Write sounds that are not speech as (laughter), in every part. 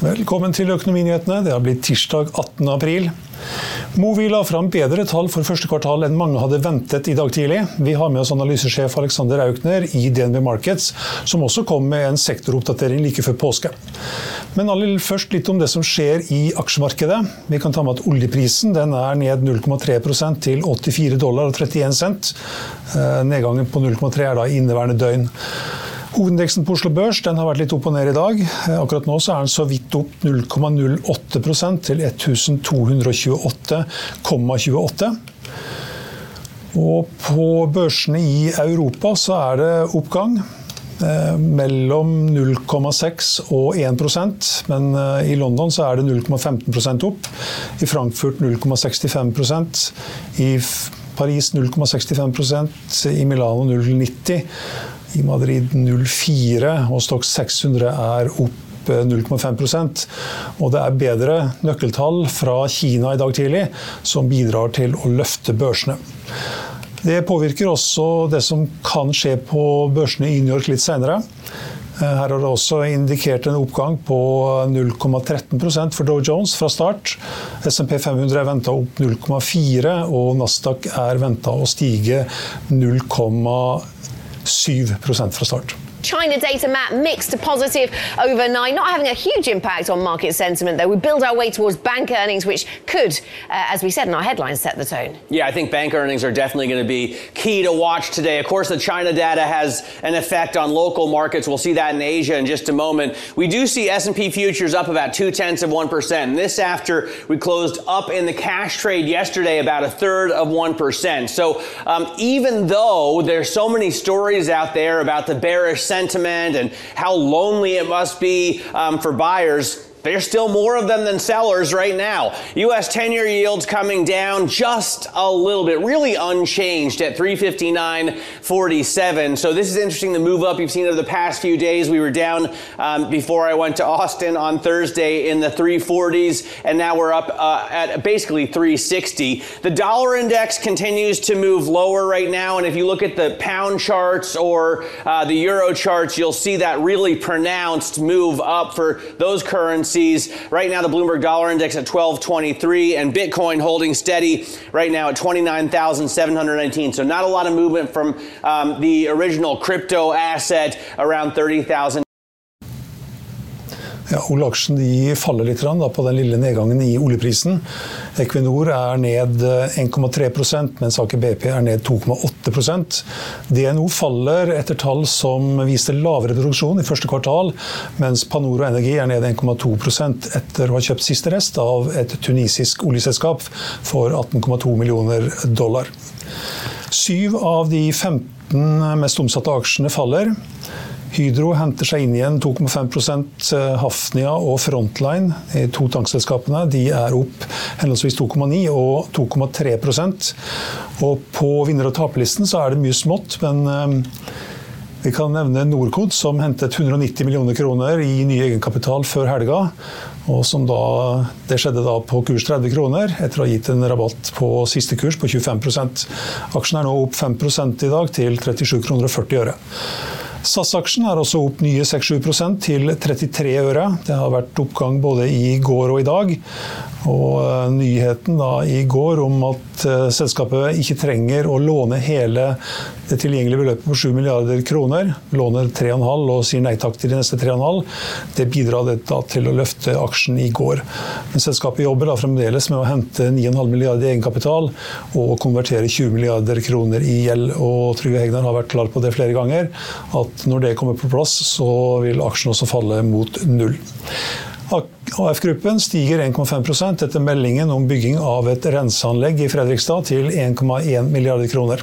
Velkommen til Økonominyhetene. Det har blitt tirsdag 18. april. Movi la fram bedre tall for første kvartal enn mange hadde ventet i dag tidlig. Vi har med oss analysesjef Alexander Aukner i DNB Markets, som også kom med en sektoroppdatering like før påske. Men aller først litt om det som skjer i aksjemarkedet. Vi kan ta med at oljeprisen er ned 0,3 til 84 dollar og 31 cent. Eh, nedgangen på 0,3 er da inneværende døgn. Hovedindeksen på Oslo Børs har vært litt opp og ned i dag. Akkurat nå er den så vidt opp 0,08% til 1228,28. Og på børsene i Europa så er det oppgang. Eh, mellom 0,6 og 1% men eh, i London så er det 0,15% opp. I Frankfurt 0,65% I Paris 0,65% i Milano 0,90 i Madrid 0,4 og Stock 600 er opp 0,5 eh, Og det er bedre nøkkeltall fra Kina i dag tidlig som bidrar til å løfte børsene. Det påvirker også det som kan skje på børsene i New York litt senere. Eh, her har det også indikert en oppgang på 0,13% for Dow Jones fra start. SMP 500 er venta opp 0,4, og Nasdaq er venta å stige 0,4 7% fra start. China data, Matt, mixed to positive overnight, not having a huge impact on market sentiment, though. We build our way towards bank earnings, which could, uh, as we said in our headlines, set the tone. Yeah, I think bank earnings are definitely going to be key to watch today. Of course, the China data has an effect on local markets. We'll see that in Asia in just a moment. We do see S&P futures up about two tenths of one percent. This after we closed up in the cash trade yesterday about a third of one percent. So um, even though there's so many stories out there about the bearish sentiment and how lonely it must be um, for buyers there's still more of them than sellers right now. U.S. 10 year yields coming down just a little bit, really unchanged at 359.47. So this is interesting, the move up you've seen over the past few days. We were down um, before I went to Austin on Thursday in the 340s, and now we're up uh, at basically 360. The dollar index continues to move lower right now, and if you look at the pound charts or uh, the euro charts, you'll see that really pronounced move up for those currencies currencies. Right now, the Bloomberg Dollar Index at 1223 and Bitcoin holding steady right now at 29,719. So not a lot of movement from um, the original crypto asset around 30,000. Ja, Ole-aksjen faller litt på den lille nedgangen i oljeprisen. Equinor er ned 1,3 eh, mens Aker BP er ned 2,8% DNO faller etter tall som viste lavere produksjon i første kvartal, mens Panoro Energi er ned 1,2 etter å ha kjøpt siste rest av et tunisisk oljeselskap for 18,2 millioner dollar. Syv av de 15 mest omsatte aksjene faller. Hydro henter seg inn igjen 2,5 eh, Hafnia og Frontline, de to tankselskapene, de er opp henholdsvis 2,9 og 2,3% Og På vinner- og taperlisten så er det mye smått, men eh, vi kan nevne Norcod, som hentet 190 millioner kroner i ny egenkapital før helga. Og som da, det skjedde da på kurs 30 kroner, etter å ha gitt en rabatt på siste kurs på 25% Aksjen er nå opp 5 i dag, til 37 kroner og 40 øre. SAS-aksjen er også opp nye 6-7 til 33 øre. Det har vært oppgang både i går og i dag. Og eh, nyheten da i går om at uh, selskapet ikke trenger å låne hele det tilgjengelige beløpet på 7 milliarder kroner, låner 3,5 og sier nei takk til de neste 3,5, det bidrar da til å løfte aksjen i går. Men selskapet jobber da fremdeles med å hente 9,5 milliarder i egenkapital og konvertere 20 milliarder kroner i gjeld. Og Trygve Hegnar har vært klar på det flere ganger, at når det kommer på plass, så vil aksjen også falle mot null. AF-gruppen stiger 1,5% etter meldingen om bygging av et renseanlegg i Fredrikstad til 1,1 milliarder kroner.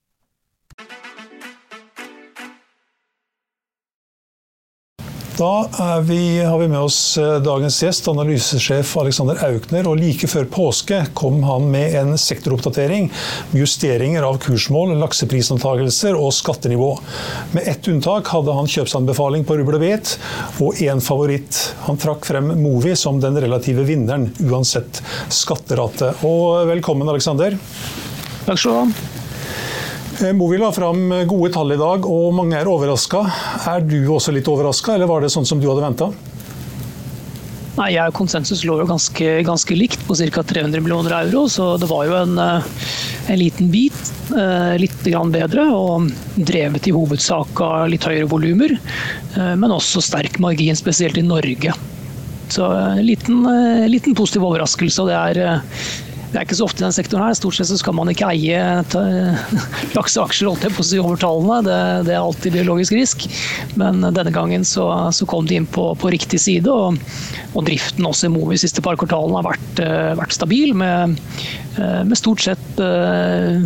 Da vi, har vi med oss eh, dagens gjest, analysesjef Alexander Aukner. og Like før påske kom han med en sektoroppdatering med justeringer av kursmål, lakseprisantakelser og skattenivå. Med ett unntak hadde han kjøpsanbefaling på rubbel og bet, og én favoritt. Han trakk frem Movi som den relative vinneren, uansett skatterate. Og velkommen, Alexander. Takk skal du ha. Eh, Movi la fram gode tall i dag, og mange er overraska. Er du også litt overraska, eller var det sånn som du hadde venta? Nei, jeg konsensus lå jo ganske, ganske likt på ca. 300 millioner euro, så det var jo en, eh, en liten bit. Eh, litt bedre, og drevet i hovedsak av litt høyere volumer. Men også sterk margin, spesielt i Norge. Så en liten, liten positiv overraskelse. og det er det er ikke så ofte i den sektoren her. Stort sett så skal man ikke eie (laughs) lakseaksjer holdt jeg på å si over tallene. Det, det, er alltid biologisk risk. Men denne gangen så, så kom de inn på, på riktig side. Og, og, driften også i Movi de siste par kvartalene har vært, uh, vært stabil, med, uh, med, stort sett uh,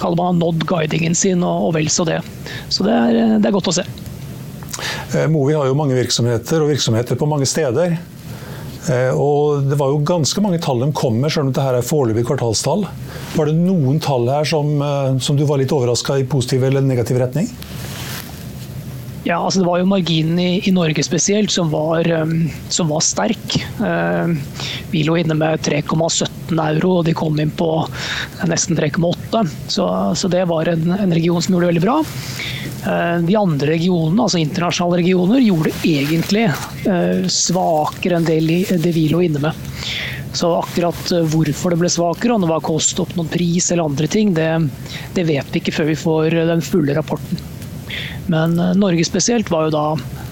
kaller man nådd guidingen sin, og, og, vel så det. Så det er, det er godt å se. Movi har jo mange virksomheter, og virksomheter på mange steder. Eh, og det var jo ganske mange tall de kom med, selv om dette er foreløpige kvartalstall. Var det noen tall her som, eh, som du var litt overraska i positiv eller negativ retning? Ja, altså Det var jo marginen i, i Norge spesielt som var, um, som var sterk. Uh, vi lå inne med 3,17 euro, og de kom inn på nesten 3,8. Så, så, det var en, en, region som gjorde det veldig bra. Uh, de andre regionene, altså internasjonale regioner, gjorde egentlig uh, svakere enn det, vi lå inne med. Så akkurat hvorfor det ble svakere, om det var kost opp noen pris eller andre ting, det, det vet vi ikke før vi får den fulle rapporten. Men eh, Norge spesielt var jo da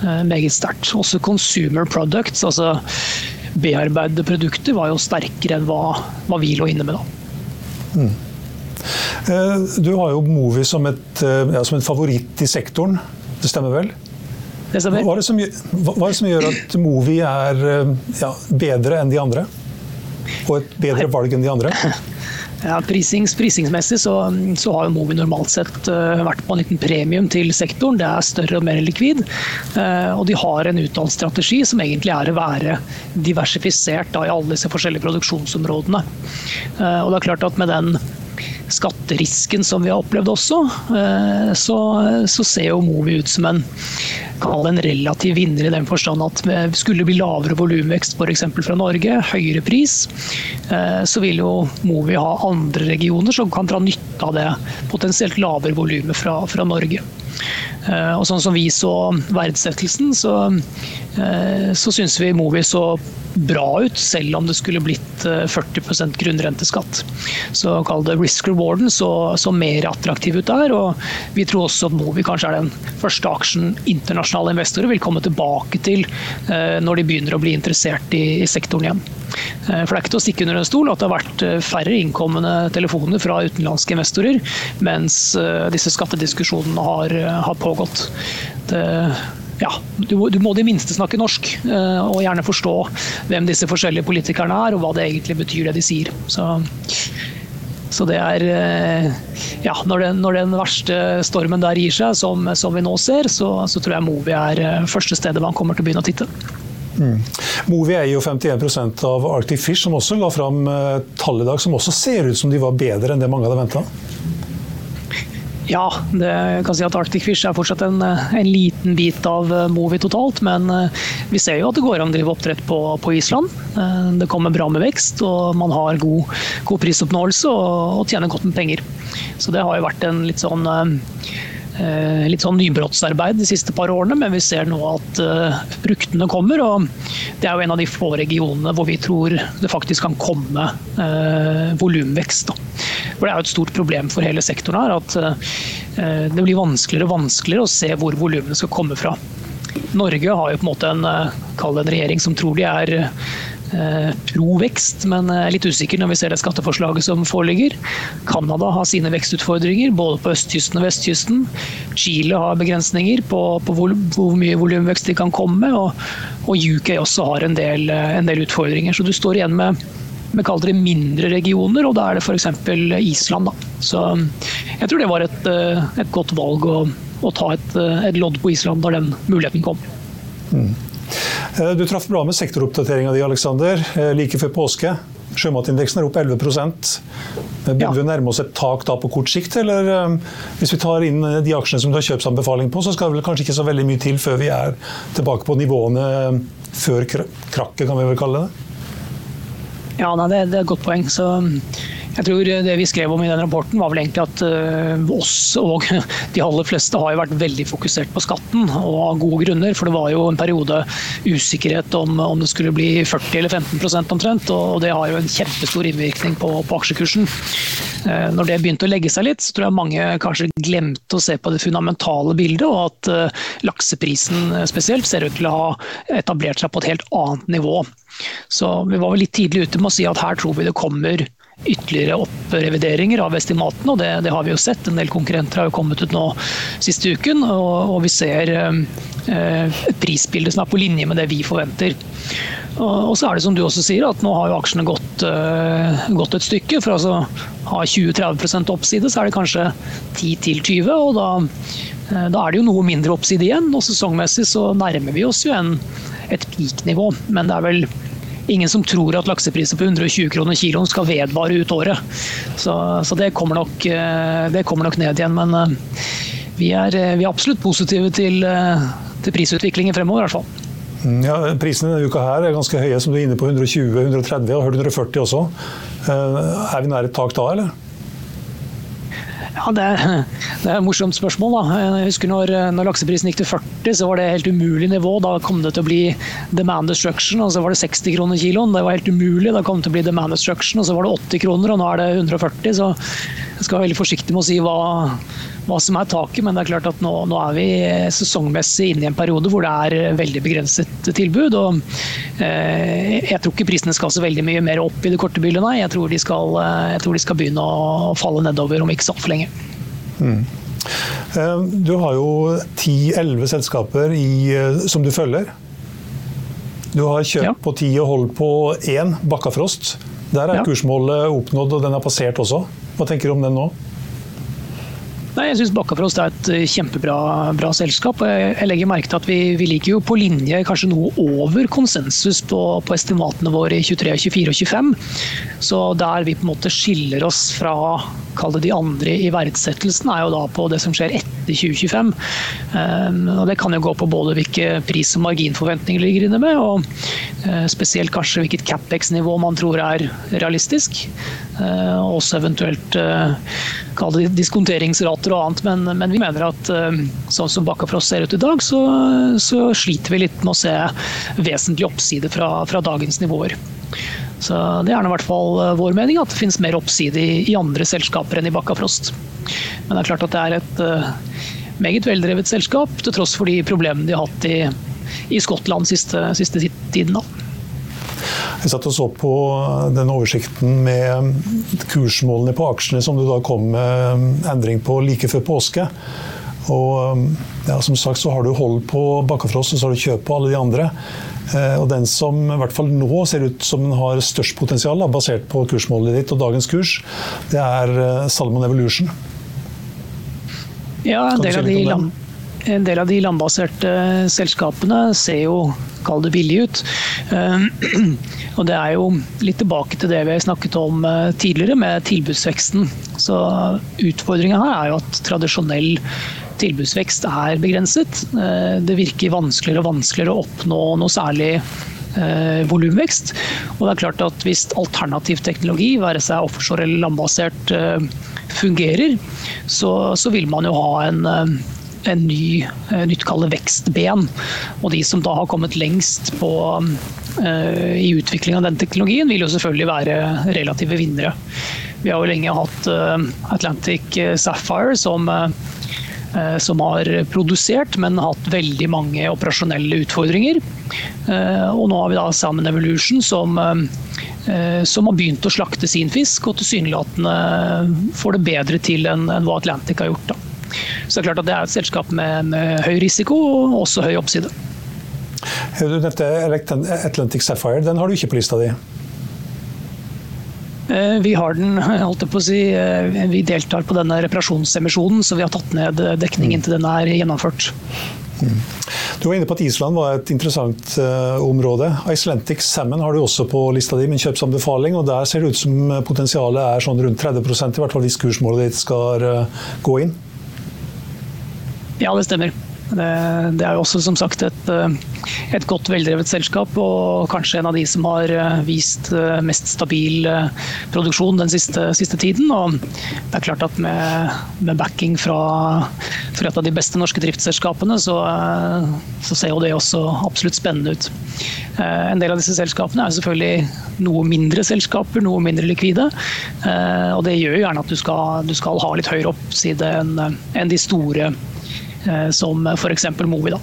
eh, meget sterkt. Også consumer products, altså bearbeidede produkter, var jo sterkere enn hva, hva vi lå inne med da. Mm. Eh, du har jo Movi som, et, ja, som en favoritt i sektoren, det stemmer vel? Det stemmer. Hva er det som, er det som gjør at Movi er ja, bedre enn de andre? Og et bedre valg enn de andre? (laughs) Ja, prisings, Prisingsmessig så, så, har jo Movi normalt sett uh, vært på en liten premium til sektoren. Det er større og mer likvid. Uh, og de har en uttalt strategi som egentlig er å være diversifisert da, i alle disse forskjellige produksjonsområdene. Uh, og det er klart at med den skatterisken som vi har opplevd også, eh, så, så ser jo Movi ut som en kall en relativ vinner i den forstand at skulle det bli lavere volumvekst f.eks. fra Norge, høyere pris, eh, så vil jo Movi ha andre regioner som kan dra nytte av det potensielt lavere volumet fra, fra Norge. Eh, og sånn som vi så verdsettelsen, så, eh, så syns vi Movi så bra ut, selv om det skulle blitt 40 eh, grunnrenteskatt. Så kall det risk-rewarden så, så, mer attraktiv ut der. Og vi tror også at Movi kanskje er den første aksjen internasjonale investorer vil komme tilbake til når de begynner å bli interessert i, i sektoren igjen. For det er ikke til å stikke under en stol at det har vært færre innkommende telefoner fra utenlandske investorer mens disse skattediskusjonene har, har pågått. Det, ja, du, du, må i det minste snakke norsk, eh, og gjerne forstå hvem disse forskjellige politikerne er, og hva det egentlig betyr det de sier. Så, så det er eh, Ja, når den, når den, verste stormen der gir seg, som, som vi nå ser, så, så, tror jeg Movi er eh, første stedet man kommer til å begynne å titte. Mm. Movi eier jo 51% av Arctic Fish, som også la fram tall i dag som også ser ut som de var bedre enn det mange hadde venta. Ja, det kan si at Arctic Fish er fortsatt en, en liten bit av eh, Movi totalt. Men eh, vi ser jo at det går an å drive oppdrett på, på, Island. Eh, det kommer bra med vekst, og man har god, god prisoppnåelse og, og, tjener godt med penger. Så det har jo vært en litt sånn Eh, litt sånn nybrottsarbeid de siste par årene, men vi ser nå at fruktene kommer. og Det er jo en av de få regionene hvor vi tror det faktisk kan komme volumvekst. For Det er jo et stort problem for hele sektoren her at uh, det blir vanskeligere og vanskeligere å se hvor volumene skal komme fra. Norge har jo på en måte en, en regjering som tror de er Eh, pro vekst, men er litt usikker når vi ser det skatteforslaget som foreligger. Canada har sine vekstutfordringer, både på østkysten og vestkysten. Chile har begrensninger på, på hvor, hvor, mye volumvekst de kan komme med. Og, og, UK også har en del, eh, en del, utfordringer. Så du står igjen med vi kaller det mindre regioner, og da er det f.eks. Island. Da. Så jeg tror det var et, et godt valg å, å ta et, et, lodd på Island da den muligheten kom. Mm. Eh, du traff bra med sektoroppdateringa di, Alexander, eh, like før påske. Sjømatindeksen er opp 11 Begynner ja. vi nærme oss et tak da på kort sikt? Eller eh, hvis vi tar inn de aksjene som du har kjøpsanbefaling på, så skal det vel kanskje ikke så veldig mye til før vi er tilbake på nivåene før krakket, kan vi vel kalle det? Ja, nei, det, det er et godt poeng. Så jeg tror det vi skrev om i den rapporten var vel egentlig at uh, oss og (laughs) de aller fleste har jo vært veldig fokusert på skatten, og av gode grunner. For det var jo en periode usikkerhet om, om det skulle bli 40 eller 15% omtrent. Og det har jo en kjempestor innvirkning på, på aksjekursen. Uh, når det begynte å legge seg litt, så tror jeg mange kanskje glemte å se på det fundamentale bildet, og at uh, lakseprisen spesielt ser ut til å ha etablert seg på et helt annet nivå. Så vi var vel litt tidlig ute med å si at her tror vi det kommer ytterligere opprevideringer av estimatene, og det, det, har vi jo sett. En del konkurrenter har jo kommet ut nå siste uken, og, og vi ser eh, et prisbilde som er på linje med det vi forventer. Og, så er det som du også sier, at nå har jo aksjene gått, eh, gått et stykke. For altså ha 20-30% oppside, så er det kanskje 10-20, og da, eh, da, er det jo noe mindre oppside igjen. Og sesongmessig så nærmer vi oss jo en, et peak-nivå, men det er vel ingen som tror at laksepriser på 120 kroner kiloen skal vedvare ut året. Så, så det, kommer nok, eh, det, kommer nok, ned igjen. Men eh, vi er, eh, vi er absolutt positive til, til prisutviklingen fremover, i hvert fall. Ja, Prisene denne uka her er ganske høye, som du er inne på 120, 130 og 140 også. Er vi nær et tak da, eller? Ja, det, (laughs) det, er et morsomt spørsmål. da. Jeg husker når, når, lakseprisen gikk til 40, så var det helt umulig nivå. Da kom det til å bli demand destruction, og så var det 60 kroner kiloen. Det var helt umulig. Da kom det til å bli demand destruction, og så var det 80 kroner, og nå er det 140. Så jeg skal være veldig forsiktig med å si hva, hva som er taket, men det er klart at nå, nå, er vi sesongmessig inne i en periode hvor det er veldig begrenset tilbud. og eh, Jeg tror ikke prisene skal så veldig mye mer opp i det korte bildet, nei. Jeg tror de skal, eh, tror de skal begynne å falle nedover om ikke så altfor lenge. Mm. Eh, du har jo 10-11 selskaper i, eh, som du følger. Du har kjøpt ja. på ti og holdt på én, Bakkafrost. Der er ja. kursmålet oppnådd, og den er passert også. Hva tenker du om den nå? Nei, Jeg syns Bakkafrost er et kjempebra bra selskap. Jeg legger merke til at vi, vi ligger jo på linje, kanskje noe over konsensus på, på estimatene våre i 23, 24 og 25. Så der vi på en måte skiller oss fra kall det de andre i verdsettelsen, er jo da på det som skjer etter 2025. Um, og Det kan jo gå på både hvilke pris- og marginforventninger ligger inne med, og uh, spesielt kanskje hvilket Capex-nivå man tror er realistisk. Uh, også eventuelt kall det og annet. Men, men vi mener at sånn som Bakkafrost ser ut i dag, så, så, sliter vi litt med å se vesentlig oppside fra, fra dagens nivåer. Så Det er i hvert fall eh, vår mening at det finnes mer oppside i, i andre selskaper enn i Bakkafrost. Men det er klart at det er et uh, meget veldrevet selskap, til tross for de problemene de har hatt i, i Skottland siste, siste tiden. da. Jeg satt og så på den oversikten med kursmålene på aksjene som du da kom med endring på like før påske. Og ja, som sagt så har du hold på Bakkafrost og så har du kjøp på alle de andre. Eh, og den som i hvert fall nå ser ut som den har størst potensial, basert på kursmålet ditt og dagens kurs, det er Salomon Salmon Evolution. Ja, en del, av de en del av de landbaserte selskapene ser jo kall det billig ut. Eh, (clears throat) og det er jo litt tilbake til det vi har snakket om tidligere, med tilbudsveksten. Så utfordringa her er jo at tradisjonell tilbudsvekst er begrenset. Eh, det virker vanskeligere og vanskeligere å oppnå noe særlig eh, volumvekst. Og det er klart at hvis alternativ teknologi, være seg offshore eller landbasert, eh, fungerer, så, vil man jo ha en, en ny, nytt kalle vekstben. Og de som da har kommet lengst på, i utvikling av den teknologien, vil jo selvfølgelig være relative vinnere. Vi har jo lenge hatt Atlantic Sapphire som uh, som har produsert, men hatt veldig mange operasjonelle utfordringer. Eh, og nå har vi da Salmon Evolution som, eh, som har begynt å slakte sin fisk, og tilsynelatende får det bedre til enn hva Atlantic har gjort. Da. Så det er klart at det er et selskap med, en høy risiko og også høy oppside. Du nevnte Atlantic Sapphire, den har du ikke på lista di? Eh, vi har den, holdt jeg på å si, eh, vi deltar på denne reparasjonsemisjonen, så vi har tatt ned dekningen til den er gjennomført. Mm. Du var inne på at Island var et interessant område. Icelandic Salmon har du også på lista di, min kjøpsanbefaling. og Der ser det ut som potensialet er sånn rundt 30% i hvert fall hvis kursmålet ditt skal gå inn? Ja, det stemmer. Det, er jo også som sagt et, eh, et, godt veldrevet selskap, og kanskje en av de som har eh, vist eh, mest stabil produksjon den siste, siste tiden. Og det er klart at med, med backing fra, fra, et av de beste norske driftsselskapene, så, så, ser jo det også absolutt spennende ut. En del av disse selskapene er selvfølgelig noe mindre selskaper, noe mindre likvide. Og det gjør jo gjerne at du skal, du skal ha litt høyere oppside enn en de store Eh, som f.eks. Movi. Da.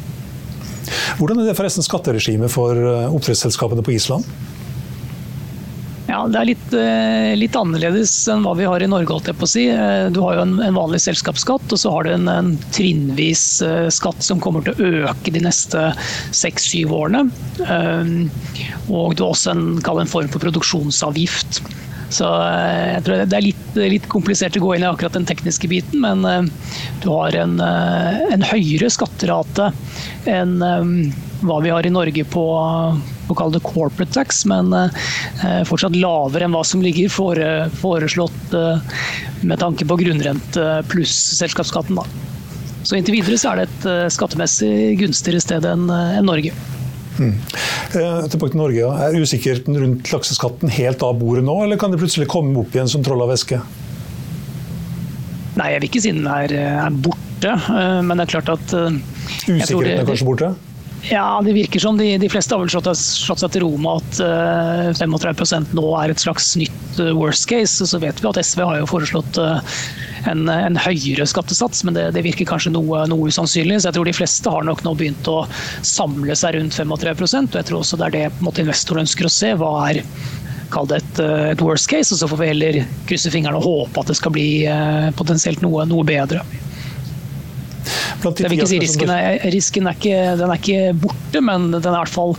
Hvordan er det forresten skatteregimet for eh, oppdrettsselskapene på Island? Ja, Det er litt, eh, litt, annerledes enn hva vi har i Norge. holdt jeg på å si. Du har jo en, en vanlig selskapsskatt, og så har du en, en trinnvis skatt som kommer til å øke de neste seks-syv årene. Og du har også en, en form for produksjonsavgift. Så eh, jeg tror det er litt, litt, komplisert å gå inn i akkurat den tekniske biten, men eh, du har en, eh, en høyere skatterate enn hva vi har i Norge på å kalle det corporate tax, men fortsatt lavere enn hva som ligger foreslått med tanke på grunnrente pluss selskapsskatten. Så inntil videre så er det et skattemessig gunstigere sted enn Norge. Mm. Eh, tilbake til Norge. Er usikkerheten rundt lakseskatten helt av bordet nå, eller kan det plutselig komme opp igjen som troll av væske? Nei, jeg vil ikke si den er, er borte, eh, men det er klart at eh, Usikkerheten er kanskje borte? Ja, det virker som de, de fleste har vel slått, slått, seg til ro med at uh, 35% nå er et slags nytt uh, worst case. Så vet vi at SV har jo foreslått uh, en, en, høyere skattesats, men det, det virker kanskje noe, noe, usannsynlig. Så jeg tror de fleste har nok nå begynt å samle seg rundt 35% og jeg tror også det er det måte, investoren ønsker å se. Hva er kall det et, et, worst case, og så får vi heller krysse fingrene og håpe at det skal bli potensielt noe, noe bedre. Jeg vil ikke si risken er, risken er ikke, den er ikke borte, men den er i hvert fall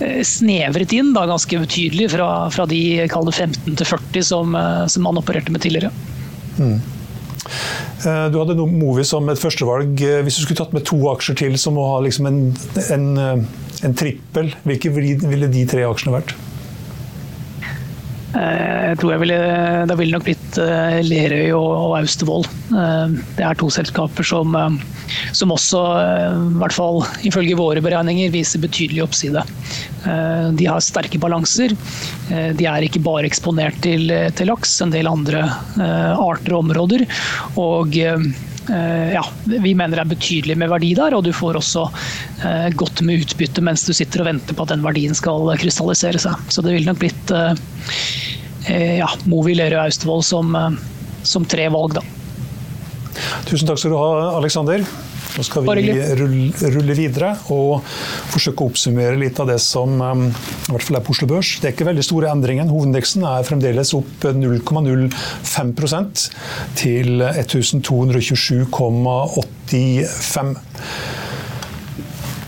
eh, snevret inn da, ganske betydelig fra, fra de 15 til 40 som, eh, som, man opererte med tidligere. Mm. Eh, du hadde Movi som et førstevalg. Hvis du skulle tatt med to aksjer til som å ha liksom en, en, en trippel, hvilke ville de tre aksjene vært? Jeg tror jeg ville, Det ville nok blitt Lerøy og Austevoll. Det er to selskaper som som også, eh, i hvert fall ifølge våre beregninger, viser betydelig oppside. Eh, de har sterke balanser. Eh, de er ikke bare eksponert til, til laks, en del andre arter og områder. Og ja, vi mener det er betydelig med verdi der, og du får også godt med utbytte mens du sitter og venter på at den verdien skal krystallisere seg. Så det ville nok blitt ja, Movi, Lerøy og Austevoll som, som tre valg, da. Tusen takk skal du ha, Aleksander. Nå skal vi rulle, videre og forsøke å oppsummere litt av det som um, i hvert fall er på Oslo Børs. Det er ikke veldig store endringer. Hovedindeksen er fremdeles opp 0,05% til 1227,85.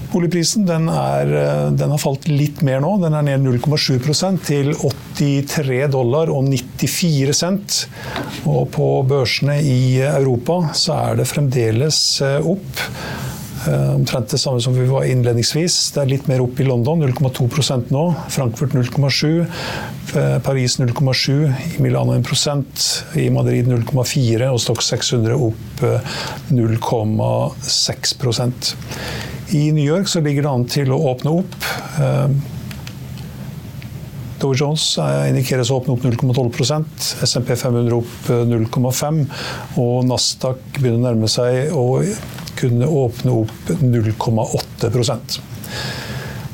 Boligprisen den, er, eh, den, har falt litt mer nå. Den er ned 0,7% til 83 dollar og 94 cent. Og på børsene i Europa så er det fremdeles eh, opp. Eh, omtrent det samme som vi var innledningsvis. Det er litt mer opp i London, 0,2% nå. Frankfurt 0,7. Paris 0,7. I Milano 1 prosent. I Madrid 0,4. Og Stock 600 opp 0,6% i New York ligger det an til å åpne opp. Eh, Dow Jones indikeres å åpne opp 0,12% SMP 500 opp 0,5 og Nasdaq begynner å nærme seg å kunne åpne opp 0,8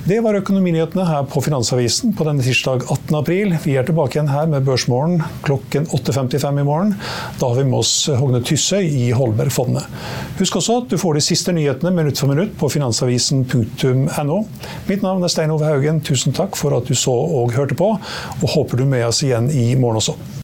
det var økonominyhetene her på Finansavisen på denne tirsdag 18. april. Vi er tilbake igjen her med Børsmorgen klokken 8.55 i morgen. Da har vi med oss Hogne Tyssøy i Holbergfondet. Husk også at du får de siste nyhetene minutt for minutt på finansavisen.no. Mitt navn er Stein Ove Haugen. Tusen takk for at du så og hørte på, og håper du med oss igjen i morgen også.